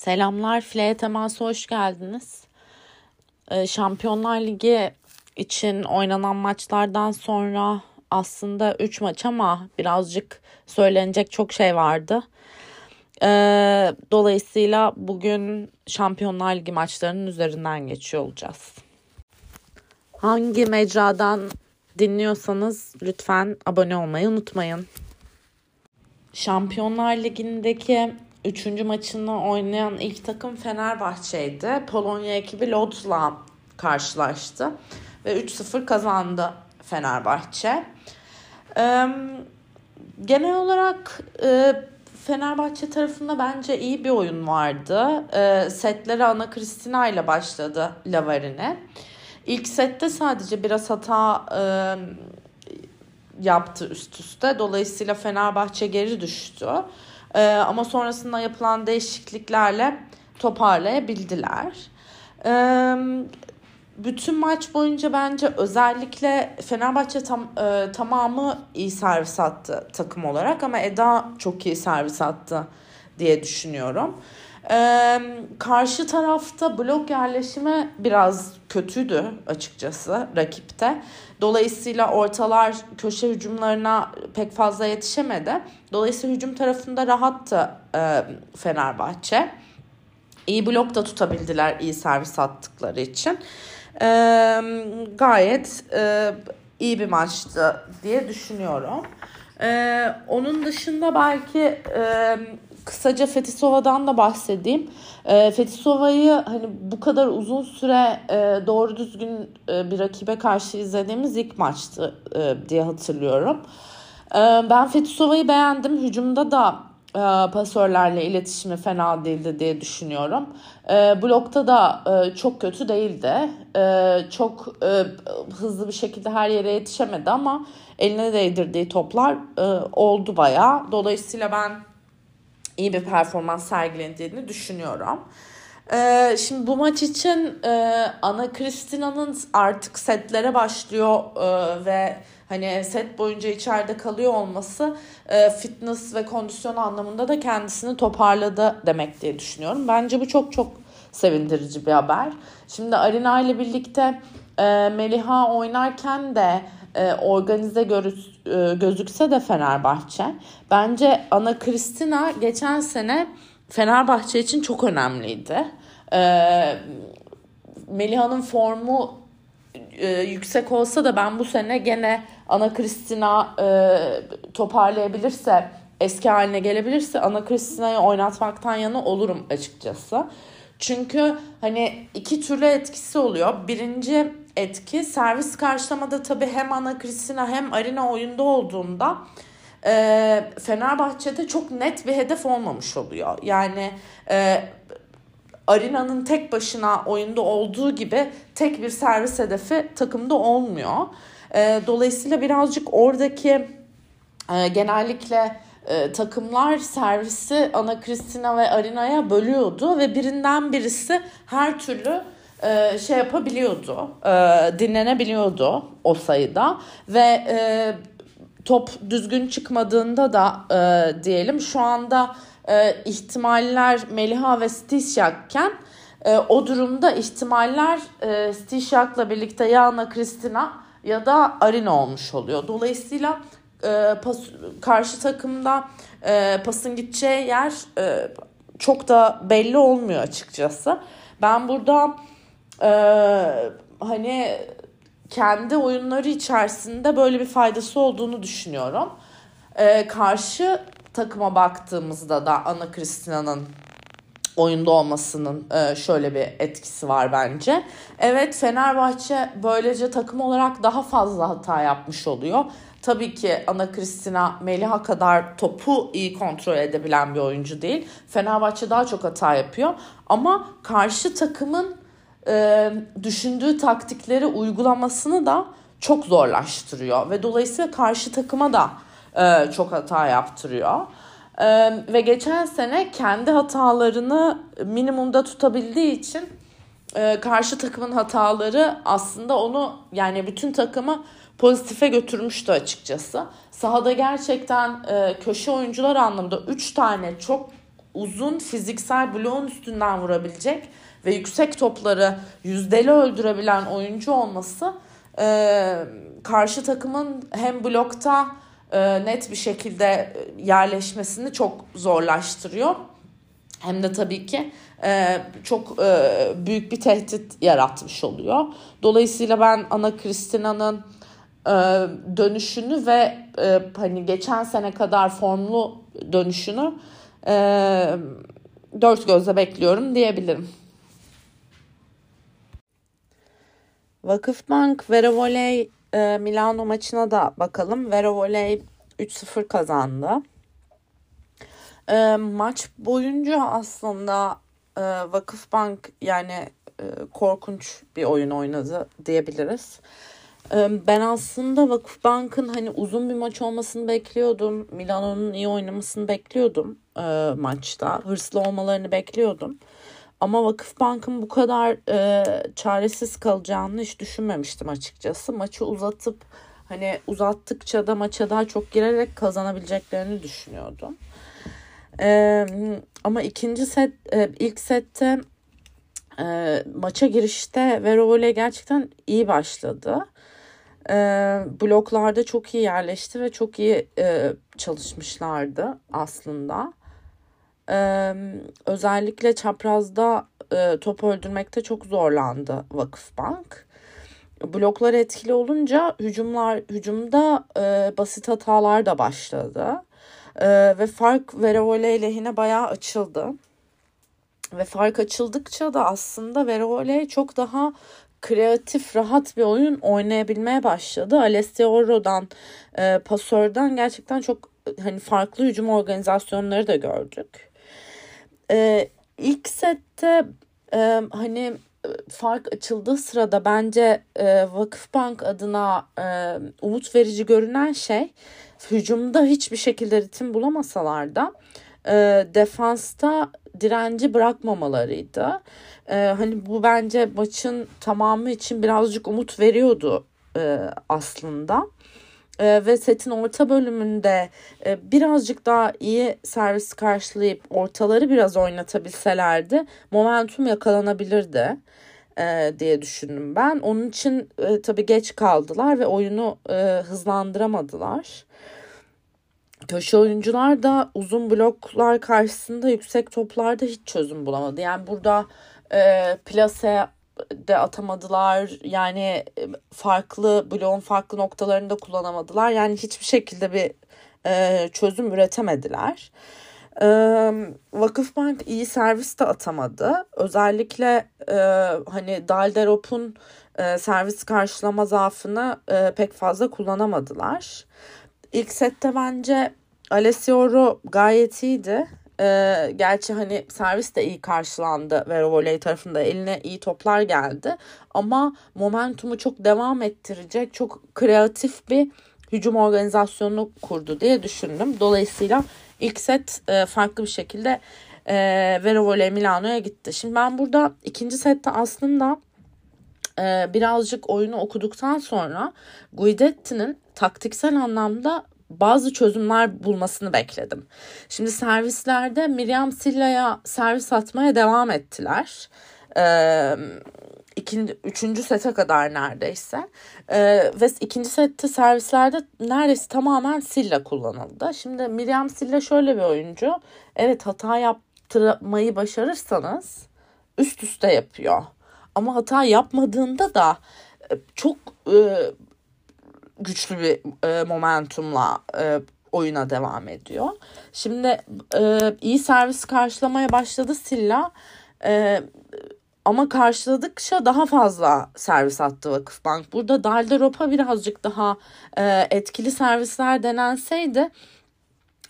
Selamlar, File Temas'a hoş geldiniz. Ee, Şampiyonlar Ligi için oynanan maçlardan sonra aslında 3 maç ama birazcık söylenecek çok şey vardı. Ee, dolayısıyla bugün Şampiyonlar Ligi maçlarının üzerinden geçiyor olacağız. Hangi mecradan dinliyorsanız lütfen abone olmayı unutmayın. Şampiyonlar Ligi'ndeki Üçüncü maçını oynayan ilk takım Fenerbahçe'ydi. Polonya ekibi Lodz'la karşılaştı. Ve 3-0 kazandı Fenerbahçe. Ee, genel olarak e, Fenerbahçe tarafında bence iyi bir oyun vardı. E, setlere Ana Kristina ile başladı Lavarine. İlk sette sadece biraz hata e, yaptı üst üste. Dolayısıyla Fenerbahçe geri düştü. E, ama sonrasında yapılan değişikliklerle toparlayabildiler. E, bütün maç boyunca bence özellikle Fenerbahçe tam e, tamamı iyi servis attı takım olarak ama Eda çok iyi servis attı diye düşünüyorum. Ee, karşı tarafta blok yerleşimi biraz kötüydü açıkçası rakipte. Dolayısıyla ortalar köşe hücumlarına pek fazla yetişemedi. Dolayısıyla hücum tarafında rahattı e, Fenerbahçe. İyi blok da tutabildiler iyi servis attıkları için. E, gayet e, iyi bir maçtı diye düşünüyorum. E, onun dışında belki... E, kısaca Fetisova'dan da bahsedeyim. E, Fetisova'yı hani bu kadar uzun süre e, doğru düzgün e, bir rakibe karşı izlediğimiz ilk maçtı e, diye hatırlıyorum. E, ben Fetisova'yı beğendim. Hücumda da e, pasörlerle iletişimi fena değildi diye düşünüyorum. E, blokta da e, çok kötü değildi. E, çok e, hızlı bir şekilde her yere yetişemedi ama eline değdirdiği toplar e, oldu bayağı. Dolayısıyla ben iyi bir performans sergilendiğini düşünüyorum. Ee, şimdi bu maç için e, Ana Kristina'nın artık setlere başlıyor e, ve hani set boyunca içeride kalıyor olması e, fitness ve kondisyon anlamında da kendisini toparladı demek diye düşünüyorum. Bence bu çok çok sevindirici bir haber. Şimdi Arina ile birlikte e, Meliha oynarken de e, organize görüş, e, gözükse de Fenerbahçe. Bence Ana Kristina geçen sene Fenerbahçe için çok önemliydi. E, Meliha'nın formu e, yüksek olsa da ben bu sene gene Ana Kristina e, toparlayabilirse eski haline gelebilirse Ana Kristina'yı oynatmaktan yana olurum açıkçası. Çünkü hani iki türlü etkisi oluyor. Birinci etki servis karşılamada tabii hem Ana Kristina hem Arina oyunda olduğunda e, Fenerbahçe'de çok net bir hedef olmamış oluyor. Yani e, Arina'nın tek başına oyunda olduğu gibi tek bir servis hedefi takımda olmuyor. E, dolayısıyla birazcık oradaki e, genellikle e, takımlar servisi Ana Kristina ve Arina'ya bölüyordu ve birinden birisi her türlü e, şey yapabiliyordu, e, dinlenebiliyordu o sayıda ve e, top düzgün çıkmadığında da e, diyelim şu anda e, ihtimaller Meliha ve Stishak'ken e, o durumda ihtimaller e, Stishak'la birlikte ya Ana Kristina ya da Arina olmuş oluyor. Dolayısıyla e, pas, karşı takımda e, pasın gideceği yer e, çok da belli olmuyor açıkçası. Ben burada hani kendi oyunları içerisinde böyle bir faydası olduğunu düşünüyorum. E, karşı takıma baktığımızda da Ana Kristina'nın oyunda olmasının e, şöyle bir etkisi var bence. Evet Fenerbahçe böylece takım olarak daha fazla hata yapmış oluyor. Tabii ki Ana Kristina Meliha kadar topu iyi kontrol edebilen bir oyuncu değil. Fenerbahçe daha çok hata yapıyor. Ama karşı takımın e, düşündüğü taktikleri uygulamasını da çok zorlaştırıyor. Ve dolayısıyla karşı takıma da e, çok hata yaptırıyor. E, ve geçen sene kendi hatalarını minimumda tutabildiği için e, karşı takımın hataları aslında onu yani bütün takımı pozitife götürmüştü açıkçası. Sahada gerçekten e, köşe oyuncular anlamında 3 tane çok uzun fiziksel bloğun üstünden vurabilecek ve yüksek topları yüzdeli öldürebilen oyuncu olması e, karşı takımın hem blokta e, net bir şekilde yerleşmesini çok zorlaştırıyor. Hem de tabii ki e, çok e, büyük bir tehdit yaratmış oluyor. Dolayısıyla ben Ana Kristina'nın e, dönüşünü ve e, hani geçen sene kadar formlu dönüşünü e, dört gözle bekliyorum diyebilirim. Vakıfbank Vera Voley e, Milano maçına da bakalım. Vera Voley 3-0 kazandı. E, maç boyunca aslında e, Vakıfbank yani e, korkunç bir oyun oynadı diyebiliriz. Ben aslında Vakıfbank'ın hani uzun bir maç olmasını bekliyordum. Milano'nun iyi oynamasını bekliyordum e, maçta. Hırslı olmalarını bekliyordum. Ama Vakıfbank'ın bu kadar e, çaresiz kalacağını hiç düşünmemiştim açıkçası. Maçı uzatıp hani uzattıkça da maça daha çok girerek kazanabileceklerini düşünüyordum. E, ama ikinci set, e, ilk sette e, maça girişte Verovole gerçekten iyi başladı. E, bloklarda çok iyi yerleşti ve çok iyi e, çalışmışlardı aslında. Ee, özellikle çaprazda e, top öldürmekte çok zorlandı Vakıfbank. Bloklar etkili olunca hücumlar hücumda e, basit hatalar da başladı. E, ve fark Verovole lehine bayağı açıldı. Ve fark açıldıkça da aslında Verovole çok daha kreatif, rahat bir oyun oynayabilmeye başladı. Alessio e, pasörden gerçekten çok hani farklı hücum organizasyonları da gördük. Ee, ilk sette e, hani fark açıldığı sırada bence e, Vakıfbank adına e, umut verici görünen şey hücumda hiçbir şekilde ritim bulamasalar da e, defansta direnci bırakmamalarıydı. E, hani bu bence maçın tamamı için birazcık umut veriyordu e, aslında e, ve setin orta bölümünde e, birazcık daha iyi servis karşılayıp ortaları biraz oynatabilselerdi momentum yakalanabilirdi e, diye düşündüm ben. Onun için e, tabii geç kaldılar ve oyunu e, hızlandıramadılar. Köşe oyuncular da uzun bloklar karşısında yüksek toplarda hiç çözüm bulamadı. Yani burada e, plase de atamadılar. Yani e, farklı bloğun farklı noktalarında kullanamadılar. Yani hiçbir şekilde bir e, çözüm üretemediler. E, Vakıfbank iyi servis de atamadı. Özellikle e, hani Dalderop'un e, servis karşılama zaafını e, pek fazla kullanamadılar. İlk sette bence Alessio gayet iyiydi. Ee, gerçi hani servis de iyi karşılandı ve voley tarafında eline iyi toplar geldi. Ama momentumu çok devam ettirecek çok kreatif bir hücum organizasyonu kurdu diye düşündüm. Dolayısıyla ilk set e, farklı bir şekilde e, Vero Voley Milano'ya gitti. Şimdi ben burada ikinci sette aslında e, birazcık oyunu okuduktan sonra Guidetti'nin taktiksel anlamda bazı çözümler bulmasını bekledim. Şimdi servislerde Miriam Silla'ya servis atmaya devam ettiler. Ee, ikinci, üçüncü sete kadar neredeyse. Ee, ve ikinci sette servislerde neredeyse tamamen Silla kullanıldı. Şimdi Miriam Silla şöyle bir oyuncu. Evet hata yaptırmayı başarırsanız üst üste yapıyor. Ama hata yapmadığında da e, çok e, güçlü bir e, momentumla e, oyuna devam ediyor. Şimdi e, iyi servis karşılamaya başladı Silla. E, ama karşıladıkça daha fazla servis attı Vakıfbank. Burada Dalderop'a birazcık daha e, etkili servisler denenseydi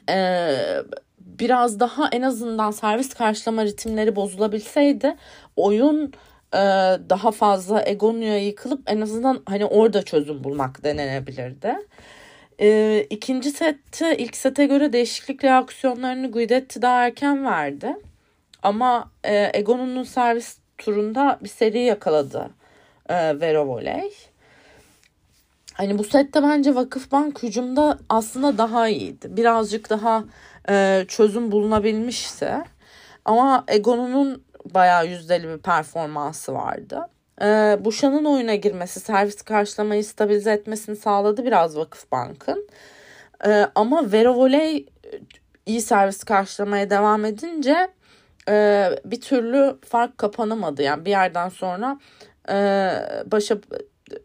e, biraz daha en azından servis karşılama ritimleri bozulabilseydi oyun e, daha fazla Egonya'ya yıkılıp en azından hani orada çözüm bulmak denenebilirdi. E, ikinci sette ilk sete göre değişiklik reaksiyonlarını Guidetti daha erken verdi. Ama e, Egon'un servis turunda bir seri yakaladı e, Vero Voley. Hani bu sette bence Vakıfbank hücumda aslında daha iyiydi. Birazcık daha e, çözüm bulunabilmişse. Ama Egon'un bayağı yüzdeli bir performansı vardı. E, Buşan'ın oyuna girmesi, servis karşılamayı stabilize etmesini sağladı biraz Vakıfbank'ın. E, ama Vero Voley iyi servis karşılamaya devam edince e, bir türlü fark kapanamadı. Yani bir yerden sonra e, başa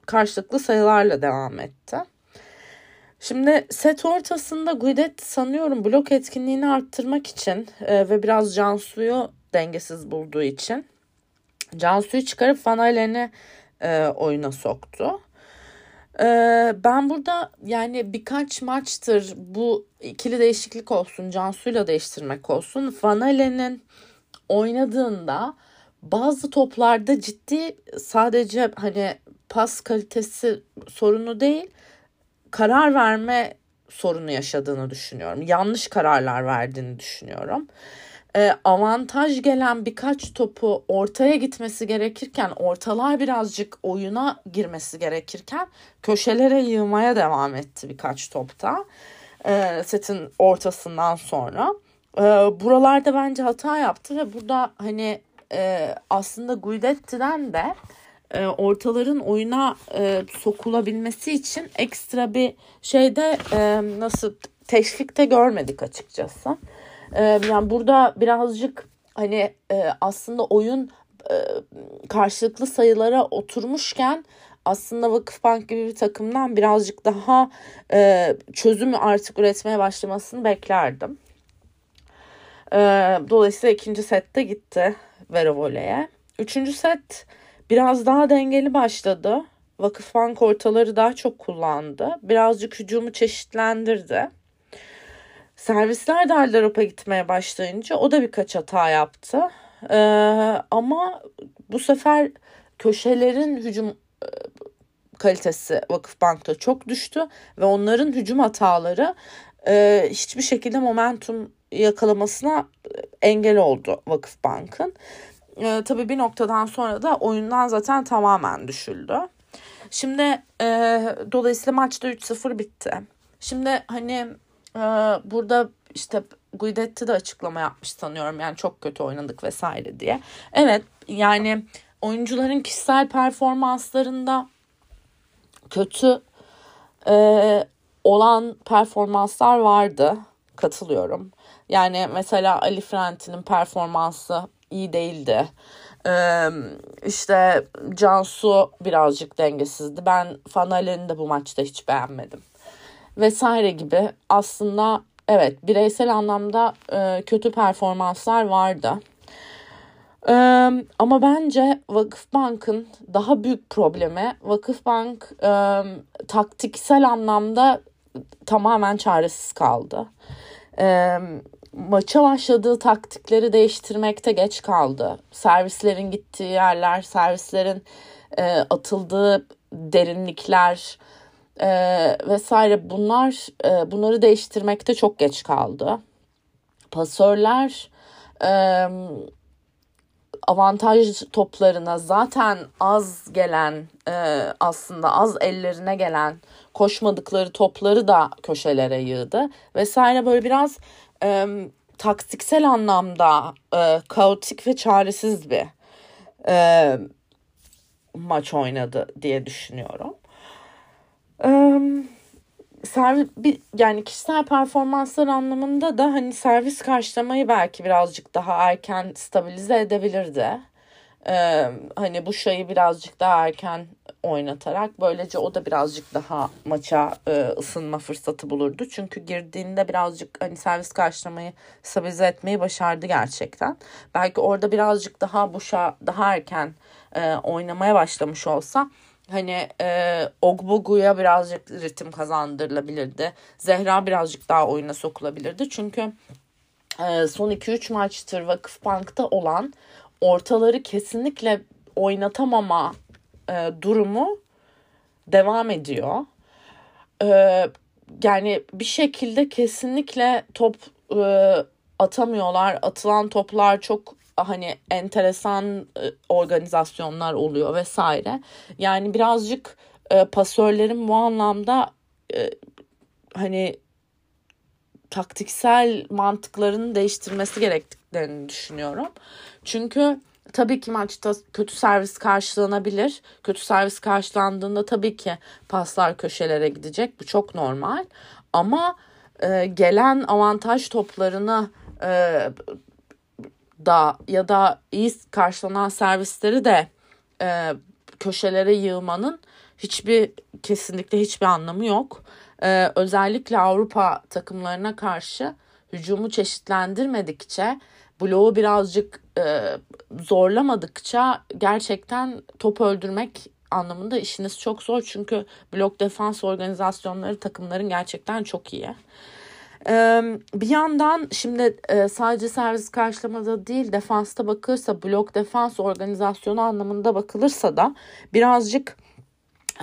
karşılıklı sayılarla devam etti. Şimdi set ortasında Guidet sanıyorum blok etkinliğini arttırmak için e, ve biraz Cansu'yu dengesiz bulduğu için Cansu'yu çıkarıp Van Halen'i e, oyuna soktu. E, ben burada yani birkaç maçtır bu ikili değişiklik olsun, Cansu'yla değiştirmek olsun. Van Halen'in oynadığında bazı toplarda ciddi sadece hani pas kalitesi sorunu değil karar verme sorunu yaşadığını düşünüyorum. Yanlış kararlar verdiğini düşünüyorum. Ee, avantaj gelen birkaç topu ortaya gitmesi gerekirken ortalar birazcık oyuna girmesi gerekirken köşelere yığmaya devam etti birkaç topta e, setin ortasından sonra. E, buralarda bence hata yaptı ve burada hani e, aslında Guidetti'den de e, ortaların oyuna e, sokulabilmesi için ekstra bir şeyde nasıl teşvikte görmedik açıkçası. E, yani burada birazcık hani e, aslında oyun e, karşılıklı sayılara oturmuşken aslında Vakıfbank gibi bir takımdan birazcık daha e, çözüm artık üretmeye başlamasını beklerdim. E, dolayısıyla ikinci sette gitti Vera Voley'e. Üçüncü set biraz daha dengeli başladı. Vakıfbank ortaları daha çok kullandı. Birazcık hücumu çeşitlendirdi. Servisler de Aldarop'a gitmeye başlayınca o da birkaç hata yaptı. Ee, ama bu sefer köşelerin hücum e, kalitesi Vakıfbank'ta çok düştü ve onların hücum hataları e, hiçbir şekilde momentum yakalamasına engel oldu Vakıfbank'ın. E, tabii bir noktadan sonra da oyundan zaten tamamen düşüldü. Şimdi e, dolayısıyla maçta 3-0 bitti. Şimdi hani e, burada işte Guidetti de açıklama yapmış sanıyorum yani çok kötü oynadık vesaire diye. Evet yani oyuncuların kişisel performanslarında kötü e, olan performanslar vardı. Katılıyorum. Yani mesela Ali Frenti'nin performansı iyi değildi. Ee, işte Cansu birazcık dengesizdi. Ben Fanal'ini de bu maçta hiç beğenmedim. Vesaire gibi aslında evet bireysel anlamda e, kötü performanslar vardı. Ee, ama bence Vakıfbank'ın daha büyük problemi Vakıfbank e, taktiksel anlamda tamamen çaresiz kaldı. E, maça başladığı taktikleri değiştirmekte geç kaldı. Servislerin gittiği yerler, servislerin e, atıldığı derinlikler e, vesaire bunlar e, bunları değiştirmekte çok geç kaldı. Pasörler e, avantaj toplarına zaten az gelen e, aslında az ellerine gelen koşmadıkları topları da köşelere yığdı vesaire böyle biraz e, taktiksel anlamda e, kaotik ve çaresiz bir e, maç oynadı diye düşünüyorum. E, servis yani kişisel performanslar anlamında da hani servis karşılamayı belki birazcık daha erken stabilize edebilirdi. Ee, hani bu şeyi birazcık daha erken oynatarak böylece o da birazcık daha maça e, ısınma fırsatı bulurdu. Çünkü girdiğinde birazcık hani servis karşılamayı stabilize etmeyi başardı gerçekten. Belki orada birazcık daha Buş'a daha erken e, oynamaya başlamış olsa hani e, Ogbogu'ya birazcık ritim kazandırılabilirdi. Zehra birazcık daha oyuna sokulabilirdi. Çünkü e, son 2-3 maçtır Vakıfbank'ta olan ortaları kesinlikle oynatamama e, durumu devam ediyor. E, yani bir şekilde kesinlikle top e, atamıyorlar. Atılan toplar çok hani enteresan e, organizasyonlar oluyor vesaire. Yani birazcık e, pasörlerin bu anlamda e, hani taktiksel mantıklarını değiştirmesi gerektiklerini düşünüyorum. Çünkü tabii ki maçta kötü servis karşılanabilir. Kötü servis karşılandığında tabii ki paslar köşelere gidecek. Bu çok normal. Ama e, gelen avantaj toplarını e, da ya da iyi karşılanan servisleri de e, köşelere yığmanın hiçbir kesinlikle hiçbir anlamı yok. Ee, özellikle Avrupa takımlarına karşı hücumu çeşitlendirmedikçe bloğu birazcık e, zorlamadıkça gerçekten top öldürmek anlamında işiniz çok zor. Çünkü blok defans organizasyonları takımların gerçekten çok iyi. Bir yandan şimdi e, sadece servis karşılamada değil defansta bakılırsa blok defans organizasyonu anlamında bakılırsa da birazcık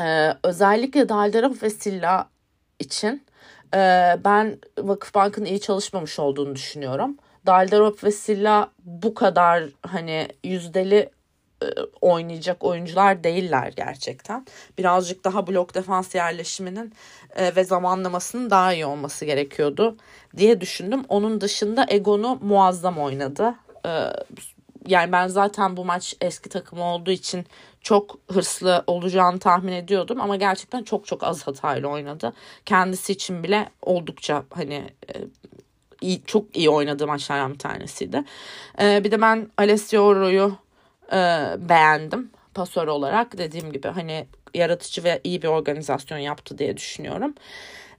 e, özellikle Dalderov ve Silla için e, ben Vakıfbank'ın iyi çalışmamış olduğunu düşünüyorum. Dalderop ve Silla bu kadar hani yüzdeli oynayacak oyuncular değiller gerçekten. Birazcık daha blok defans yerleşiminin e, ve zamanlamasının daha iyi olması gerekiyordu diye düşündüm. Onun dışında Egon'u muazzam oynadı. E, yani ben zaten bu maç eski takım olduğu için çok hırslı olacağını tahmin ediyordum ama gerçekten çok çok az hatayla oynadı. Kendisi için bile oldukça hani e, iyi, çok iyi oynadığı maçlardan bir tanesiydi. E, bir de ben Alessio Oro'yu e, beğendim pasör olarak. Dediğim gibi hani yaratıcı ve iyi bir organizasyon yaptı diye düşünüyorum.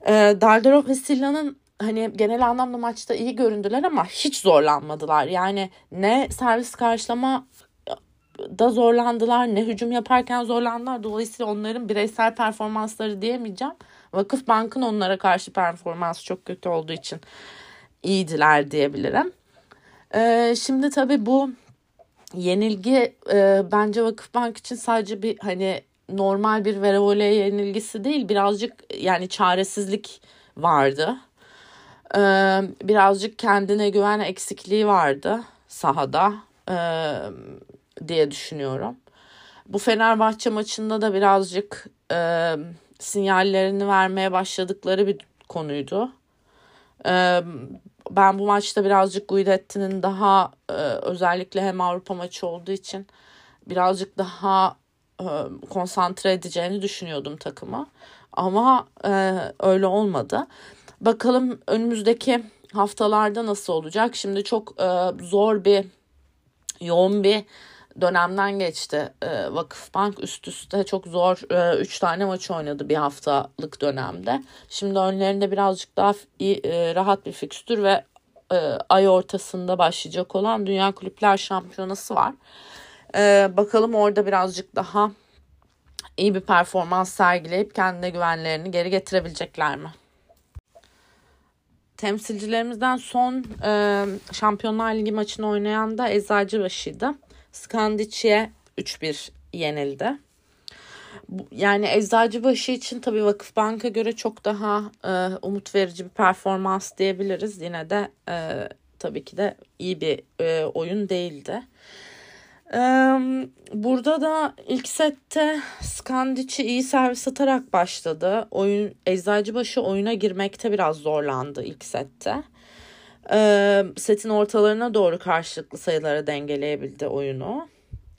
E, Dalderov ve Silla'nın hani genel anlamda maçta iyi göründüler ama hiç zorlanmadılar. Yani ne servis karşılama da zorlandılar ne hücum yaparken zorlandılar. Dolayısıyla onların bireysel performansları diyemeyeceğim. Vakıf Bank'ın onlara karşı performansı çok kötü olduğu için iyiydiler diyebilirim. Ee, şimdi tabii bu yenilgi e, bence Vakıfbank için sadece bir hani normal bir Verevole yenilgisi değil birazcık yani çaresizlik vardı. Ee, birazcık kendine güven eksikliği vardı sahada. Ee, diye düşünüyorum. Bu Fenerbahçe maçında da birazcık e, sinyallerini vermeye başladıkları bir konuydu. E, ben bu maçta birazcık Guidetti'nin daha e, özellikle hem Avrupa maçı olduğu için birazcık daha e, konsantre edeceğini düşünüyordum takımı. Ama e, öyle olmadı. Bakalım önümüzdeki haftalarda nasıl olacak? Şimdi çok e, zor bir, yoğun bir dönemden geçti. E, Vakıfbank üst üste çok zor 3 e, tane maç oynadı bir haftalık dönemde. Şimdi önlerinde birazcık daha iyi, e, rahat bir fikstür ve e, ay ortasında başlayacak olan Dünya Kulüpler Şampiyonası var. E, bakalım orada birazcık daha iyi bir performans sergileyip kendine güvenlerini geri getirebilecekler mi? Temsilcilerimizden son e, Şampiyonlar Ligi maçını oynayan da Eczacıbaşı'ydı. Skandic'e 3-1 yenildi. Yani Eczacıbaşı için tabii Vakıfbank'a göre çok daha e, umut verici bir performans diyebiliriz. Yine de e, tabii ki de iyi bir e, oyun değildi. E, burada da ilk sette Skandic'i iyi servis atarak başladı. Oyun Eczacıbaşı oyuna girmekte biraz zorlandı ilk sette e, setin ortalarına doğru karşılıklı sayılara dengeleyebildi oyunu.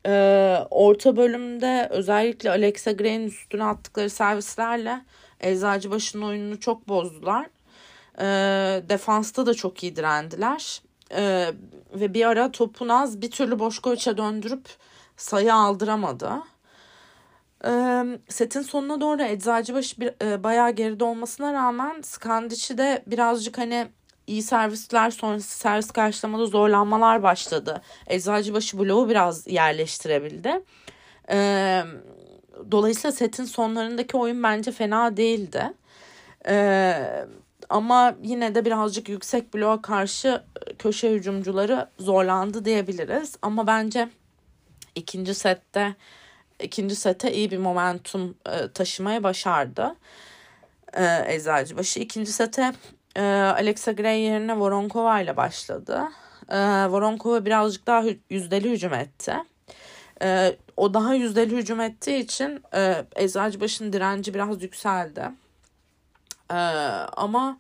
E, orta bölümde özellikle Alexa Gray'in üstüne attıkları servislerle Eczacıbaşı'nın oyununu çok bozdular. E, defansta da çok iyi direndiler. E, ve bir ara topu Naz bir türlü Boşkoviç'e döndürüp sayı aldıramadı. Setin sonuna doğru Eczacıbaşı bir, bayağı geride olmasına rağmen Skandic'i de birazcık hani iyi servisler sonrası servis karşılamada zorlanmalar başladı. Eczacıbaşı bloğu biraz yerleştirebildi. Ee, dolayısıyla setin sonlarındaki oyun bence fena değildi. Ee, ama yine de birazcık yüksek bloğa karşı köşe hücumcuları zorlandı diyebiliriz. Ama bence ikinci sette ikinci sete iyi bir momentum e, taşımaya başardı. E, Eczacıbaşı. İkinci sete e, Alexa Gray yerine Voronkova ile başladı. E, Voronkova birazcık daha yüzdeli hücum etti. E, o daha yüzdeli hücum ettiği için e, Eczacıbaşı'nın direnci biraz yükseldi. E, ama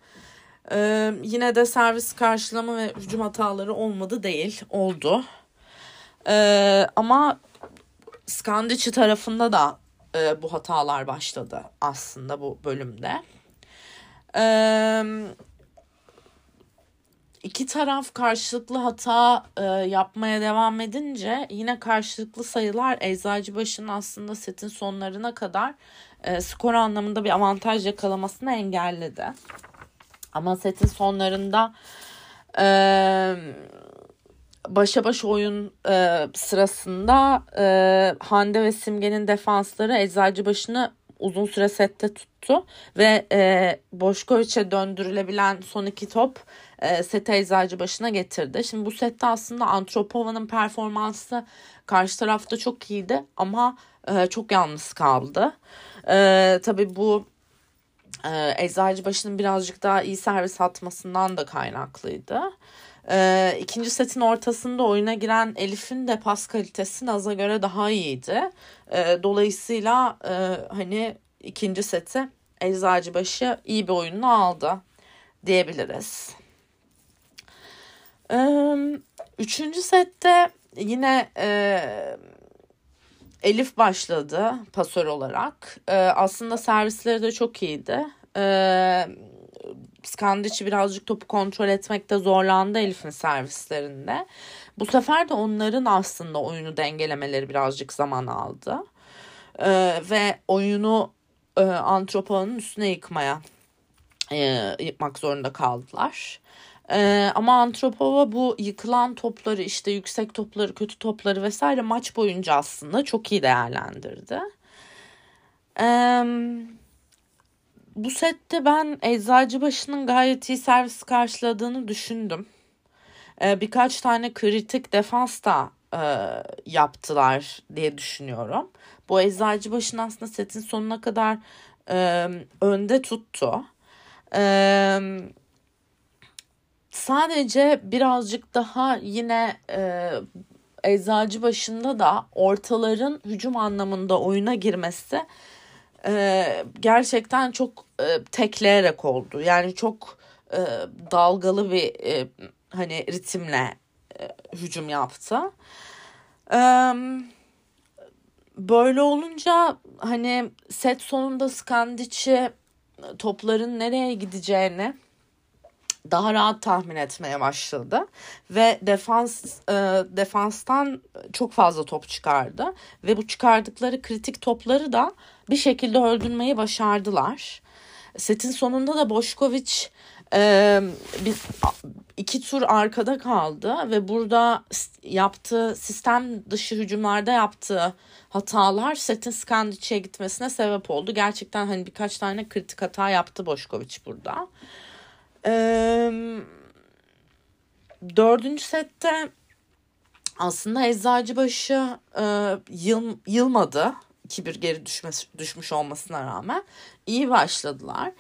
e, yine de servis karşılama ve hücum hataları olmadı değil. Oldu. E, ama Skandici tarafında da e, bu hatalar başladı aslında bu bölümde. Eee iki taraf karşılıklı hata e, yapmaya devam edince yine karşılıklı sayılar Eczacıbaşı'nın aslında setin sonlarına kadar e, skor anlamında bir avantaj yakalamasını engelledi. Ama setin sonlarında e, başa baş oyun e, sırasında e, Hande ve Simge'nin defansları Eczacıbaşı'nı uzun süre sette tuttu ve e, Boşkoviç'e döndürülebilen son iki top e, sete eczacı başına getirdi. Şimdi bu sette aslında Antropova'nın performansı karşı tarafta çok iyiydi ama e, çok yalnız kaldı. E, tabii bu e, Eczacıbaşı'nın birazcık daha iyi servis atmasından da kaynaklıydı. E, ikinci setin ortasında oyuna giren Elif'in de pas kalitesi Naz'a göre daha iyiydi. E, dolayısıyla e, hani ikinci seti Eczacıbaşı iyi bir oyununu aldı diyebiliriz. Üçüncü sette yine e, Elif başladı pasör olarak. E, aslında servisleri de çok iyiydi. E, Skandici birazcık topu kontrol etmekte zorlandı Elif'in servislerinde. Bu sefer de onların aslında oyunu dengelemeleri birazcık zaman aldı. E, ve oyunu e, Antropa'nın üstüne yıkmaya e, yıkmak zorunda kaldılar. Ee, ama Antropova bu yıkılan topları işte yüksek topları kötü topları vesaire maç boyunca aslında çok iyi değerlendirdi. Ee, bu sette ben Eczacıbaşı'nın gayet iyi servis karşıladığını düşündüm. Ee, birkaç tane kritik defans da e, yaptılar diye düşünüyorum. Bu Eczacıbaşı'nın aslında setin sonuna kadar e, önde tuttu. Evet Sadece birazcık daha yine e, eczacı başında da ortaların hücum anlamında oyuna girmesi e, gerçekten çok e, tekleyerek oldu. Yani çok e, dalgalı bir e, hani ritimle e, hücum yaptı. E, böyle olunca hani set sonunda Skandiç'i topların nereye gideceğini daha rahat tahmin etmeye başladı ve defans e, defanstan çok fazla top çıkardı ve bu çıkardıkları kritik topları da bir şekilde öldürmeyi başardılar. Setin sonunda da Boşkoviç e, bir, iki tur arkada kaldı ve burada yaptığı sistem dışı hücumlarda yaptığı hatalar setin Skandic'e gitmesine sebep oldu. Gerçekten hani birkaç tane kritik hata yaptı Boşkoviç burada. Ee, dördüncü sette aslında Eczacıbaşı e, yıl, yılmadı. 2-1 geri düşmesi, düşmüş olmasına rağmen iyi başladılar.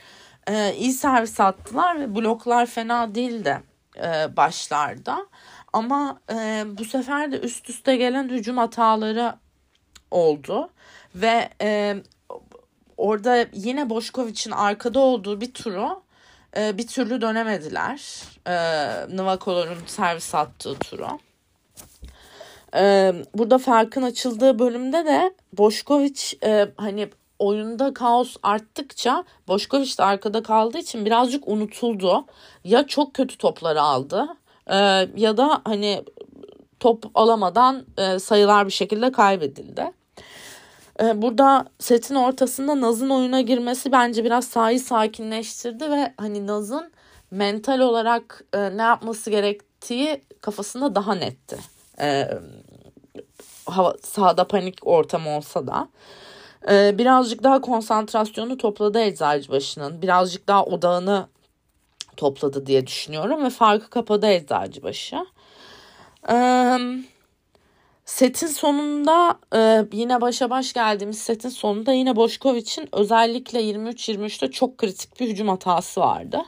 E, iyi servis attılar ve bloklar fena değildi e, başlarda. Ama e, bu sefer de üst üste gelen hücum hataları oldu. Ve e, orada yine Boşkoviç'in arkada olduğu bir turu e, bir türlü dönemediler. E, Novakolar'ın servis attığı turu. E, burada farkın açıldığı bölümde de Boşkoviç e, hani oyunda kaos arttıkça Boşkoviç de arkada kaldığı için birazcık unutuldu. Ya çok kötü topları aldı e, ya da hani top alamadan e, sayılar bir şekilde kaybedildi. Ee, burada setin ortasında Naz'ın oyuna girmesi bence biraz sahayı sakinleştirdi ve hani Naz'ın mental olarak e, ne yapması gerektiği kafasında daha netti. E, hava, sahada panik ortam olsa da. E, birazcık daha konsantrasyonu topladı Eczacıbaşı'nın. Birazcık daha odağını topladı diye düşünüyorum ve farkı kapadı Eczacıbaşı. Eee Setin sonunda e, yine başa baş geldiğimiz setin sonunda yine Boşkoviç'in özellikle 23-23'te çok kritik bir hücum hatası vardı.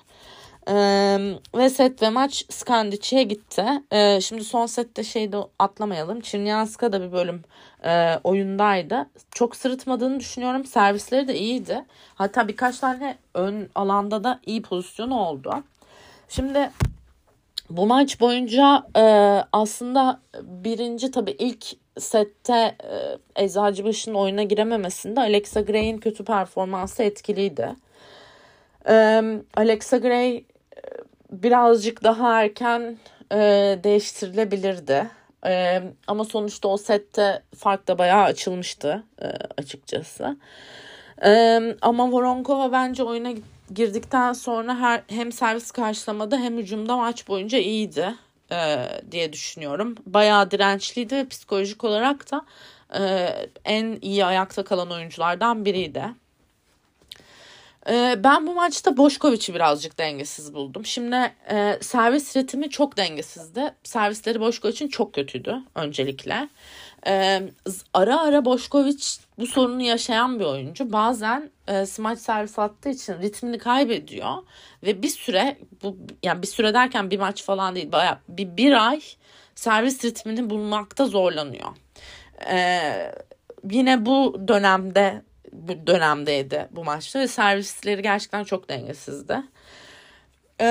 Ee, ve set ve maç Skandic'e gitti. Ee, şimdi son sette şeyde atlamayalım. Çirnyanska da bir bölüm e, oyundaydı. Çok sırıtmadığını düşünüyorum. Servisleri de iyiydi. Hatta birkaç tane ön alanda da iyi pozisyon oldu. Şimdi bu maç boyunca e, aslında birinci tabii ilk sette e, Eczacıbaşı'nın oyuna girememesinde Alexa Gray'in kötü performansı etkiliydi. E, Alexa Gray e, birazcık daha erken e, değiştirilebilirdi. E, ama sonuçta o sette fark da bayağı açılmıştı e, açıkçası. E, ama Voronkova bence oyuna girdikten sonra her, hem servis karşılamada hem hücumda maç boyunca iyiydi e, diye düşünüyorum. Bayağı dirençliydi ve psikolojik olarak da e, en iyi ayakta kalan oyunculardan biriydi. E, ben bu maçta Boşkoviç'i birazcık dengesiz buldum. Şimdi e, servis ritmi çok dengesizdi. Servisleri Boşkoviç'in çok kötüydü öncelikle. Ara ara Boşkoviç bu sorunu yaşayan bir oyuncu. Bazen e, smaç servis attığı için ritmini kaybediyor ve bir süre bu yani bir süre derken bir maç falan değil bayağı bir, bir ay servis ritmini bulmakta zorlanıyor. E, yine bu dönemde bu dönemdeydi bu maçta ve servisleri gerçekten çok dengesizdi. E,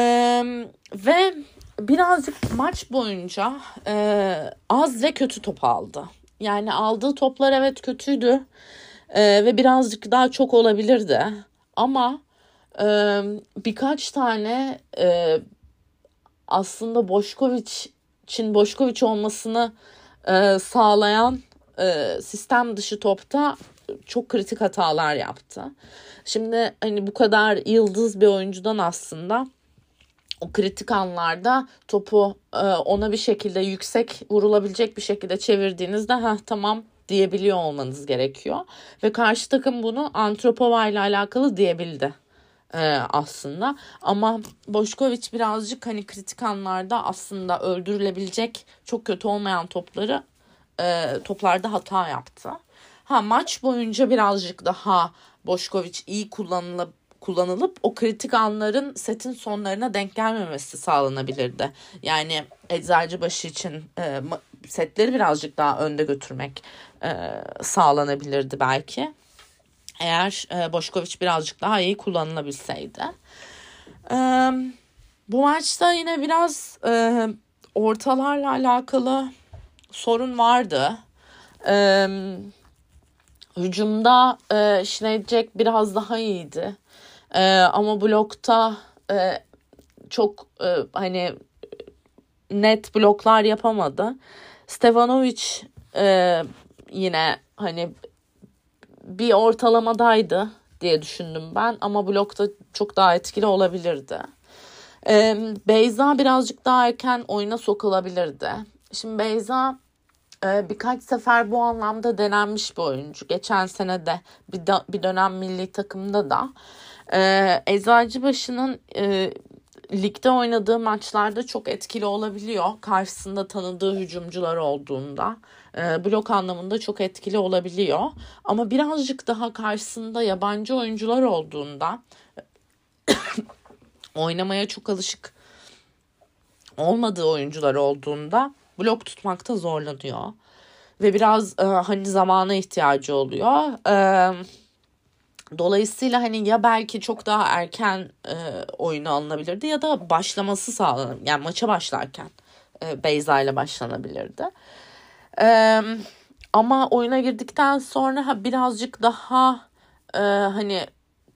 ve birazcık maç boyunca e, az ve kötü top aldı. Yani aldığı toplar evet kötüydü e, ve birazcık daha çok olabilirdi. Ama e, birkaç tane e, aslında Boşkoviç'in Boşkoviç olmasını e, sağlayan e, sistem dışı topta çok kritik hatalar yaptı. Şimdi hani bu kadar yıldız bir oyuncudan aslında o kritik anlarda topu e, ona bir şekilde yüksek vurulabilecek bir şekilde çevirdiğinizde ha tamam diyebiliyor olmanız gerekiyor. Ve karşı takım bunu Antropova ile alakalı diyebildi e, aslında. Ama Boşkoviç birazcık hani kritik anlarda aslında öldürülebilecek çok kötü olmayan topları e, toplarda hata yaptı. Ha maç boyunca birazcık daha Boşkoviç iyi kullanılıp kullanılıp o kritik anların setin sonlarına denk gelmemesi sağlanabilirdi. Yani Eczacıbaşı için e, setleri birazcık daha önde götürmek e, sağlanabilirdi belki. Eğer e, Boşkoviç birazcık daha iyi kullanılabilseydi. E, bu maçta yine biraz e, ortalarla alakalı sorun vardı. E, hücumda e, Schneider biraz daha iyiydi. E, ama blokta e, çok e, hani net bloklar yapamadı. Stevanovic e, yine hani bir ortalamadaydı diye düşündüm ben ama blokta çok daha etkili olabilirdi. E, Beyza birazcık daha erken oyuna sokulabilirdi. Şimdi Beyza e, birkaç sefer bu anlamda denenmiş bir oyuncu. Geçen sene de bir, da, bir dönem milli takımda da. E, Eczacıbaşı'nın e, ligde oynadığı maçlarda çok etkili olabiliyor. Karşısında tanıdığı hücumcular olduğunda. E, blok anlamında çok etkili olabiliyor. Ama birazcık daha karşısında yabancı oyuncular olduğunda oynamaya çok alışık olmadığı oyuncular olduğunda blok tutmakta zorlanıyor. Ve biraz e, hani zamana ihtiyacı oluyor. Eee Dolayısıyla hani ya belki çok daha erken e, oyuna alınabilirdi ya da başlaması sağlanır. Yani maça başlarken e, Beyza ile başlanabilirdi. E, ama oyuna girdikten sonra ha, birazcık daha e, hani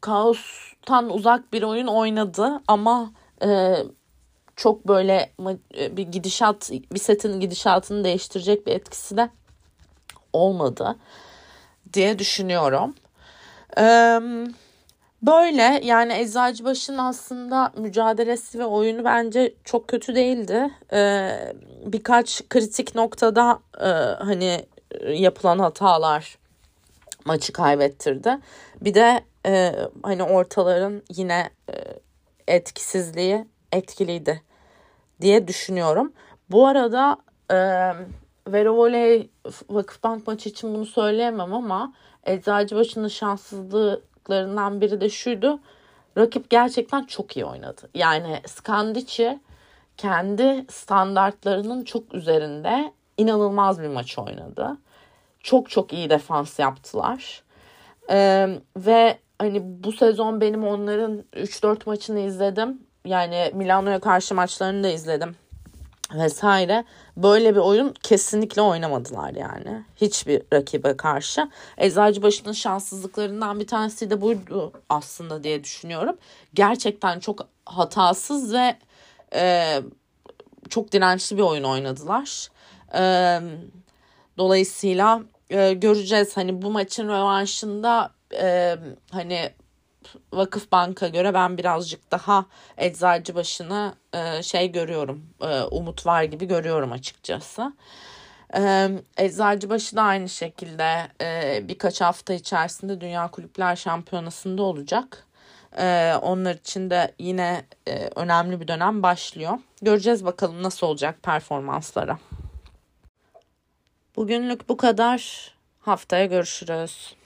kaostan uzak bir oyun oynadı ama e, çok böyle e, bir gidişat bir setin gidişatını değiştirecek bir etkisi de olmadı diye düşünüyorum. Böyle yani Eczacıbaşı'nın aslında mücadelesi ve oyunu bence çok kötü değildi. Birkaç kritik noktada hani yapılan hatalar maçı kaybettirdi. Bir de hani ortaların yine etkisizliği etkiliydi diye düşünüyorum. Bu arada e, Verovoley Vakıfbank maçı için bunu söyleyemem ama Eczacıbaşı'nın şanssızlıklarından biri de şuydu. rakip gerçekten çok iyi oynadı. Yani Skandici kendi standartlarının çok üzerinde inanılmaz bir maç oynadı. Çok çok iyi defans yaptılar. Ee, ve hani bu sezon benim onların 3-4 maçını izledim. Yani Milano'ya karşı maçlarını da izledim vesaire. Böyle bir oyun kesinlikle oynamadılar yani. Hiçbir rakibe karşı. Eczacıbaşı'nın şanssızlıklarından bir tanesi de buydu aslında diye düşünüyorum. Gerçekten çok hatasız ve e, çok dirençli bir oyun oynadılar. E, dolayısıyla e, göreceğiz hani bu maçın rövanşında e, hani Vakıf Bank'a göre ben birazcık daha eczacı başına e, şey görüyorum. E, umut var gibi görüyorum açıkçası. E, Eczacıbaşı da aynı şekilde e, birkaç hafta içerisinde Dünya Kulüpler Şampiyonası'nda olacak. E, onlar için de yine e, önemli bir dönem başlıyor. Göreceğiz bakalım nasıl olacak performanslara. Bugünlük bu kadar. Haftaya görüşürüz.